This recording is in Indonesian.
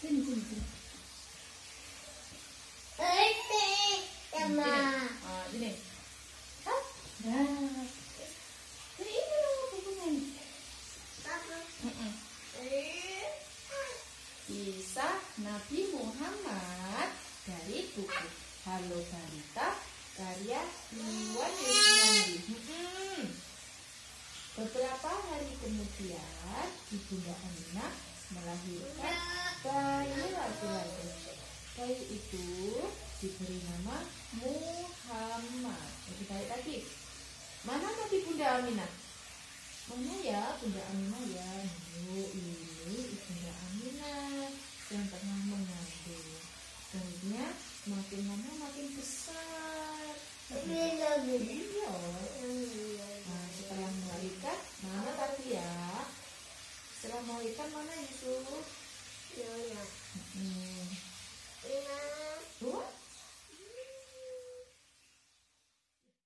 sini, sini. Sama. Ah, gini. Hah? Nah. Ini ini loh bukunya ini. Mm-mm. Kisah Nabi Muhammad dari buku Halo Balita karya Iwan Yusmandi. Mm-mm. Beberapa hari kemudian Ibunda Aminah melahirkan bayi laki-laki. Bayi itu diberi nama Muhammad. Lebih baik lagi. Mana tadi Bunda Aminah? Mana ya Bunda Aminah ya? Oh, ini Ibunda Aminah yang tengah mengandung. Bayinya makin lama makin besar. Iya. Nah, setelah melahirkan, mana tadi ya? Setelah melahirkan mana Yusuf? Hmm,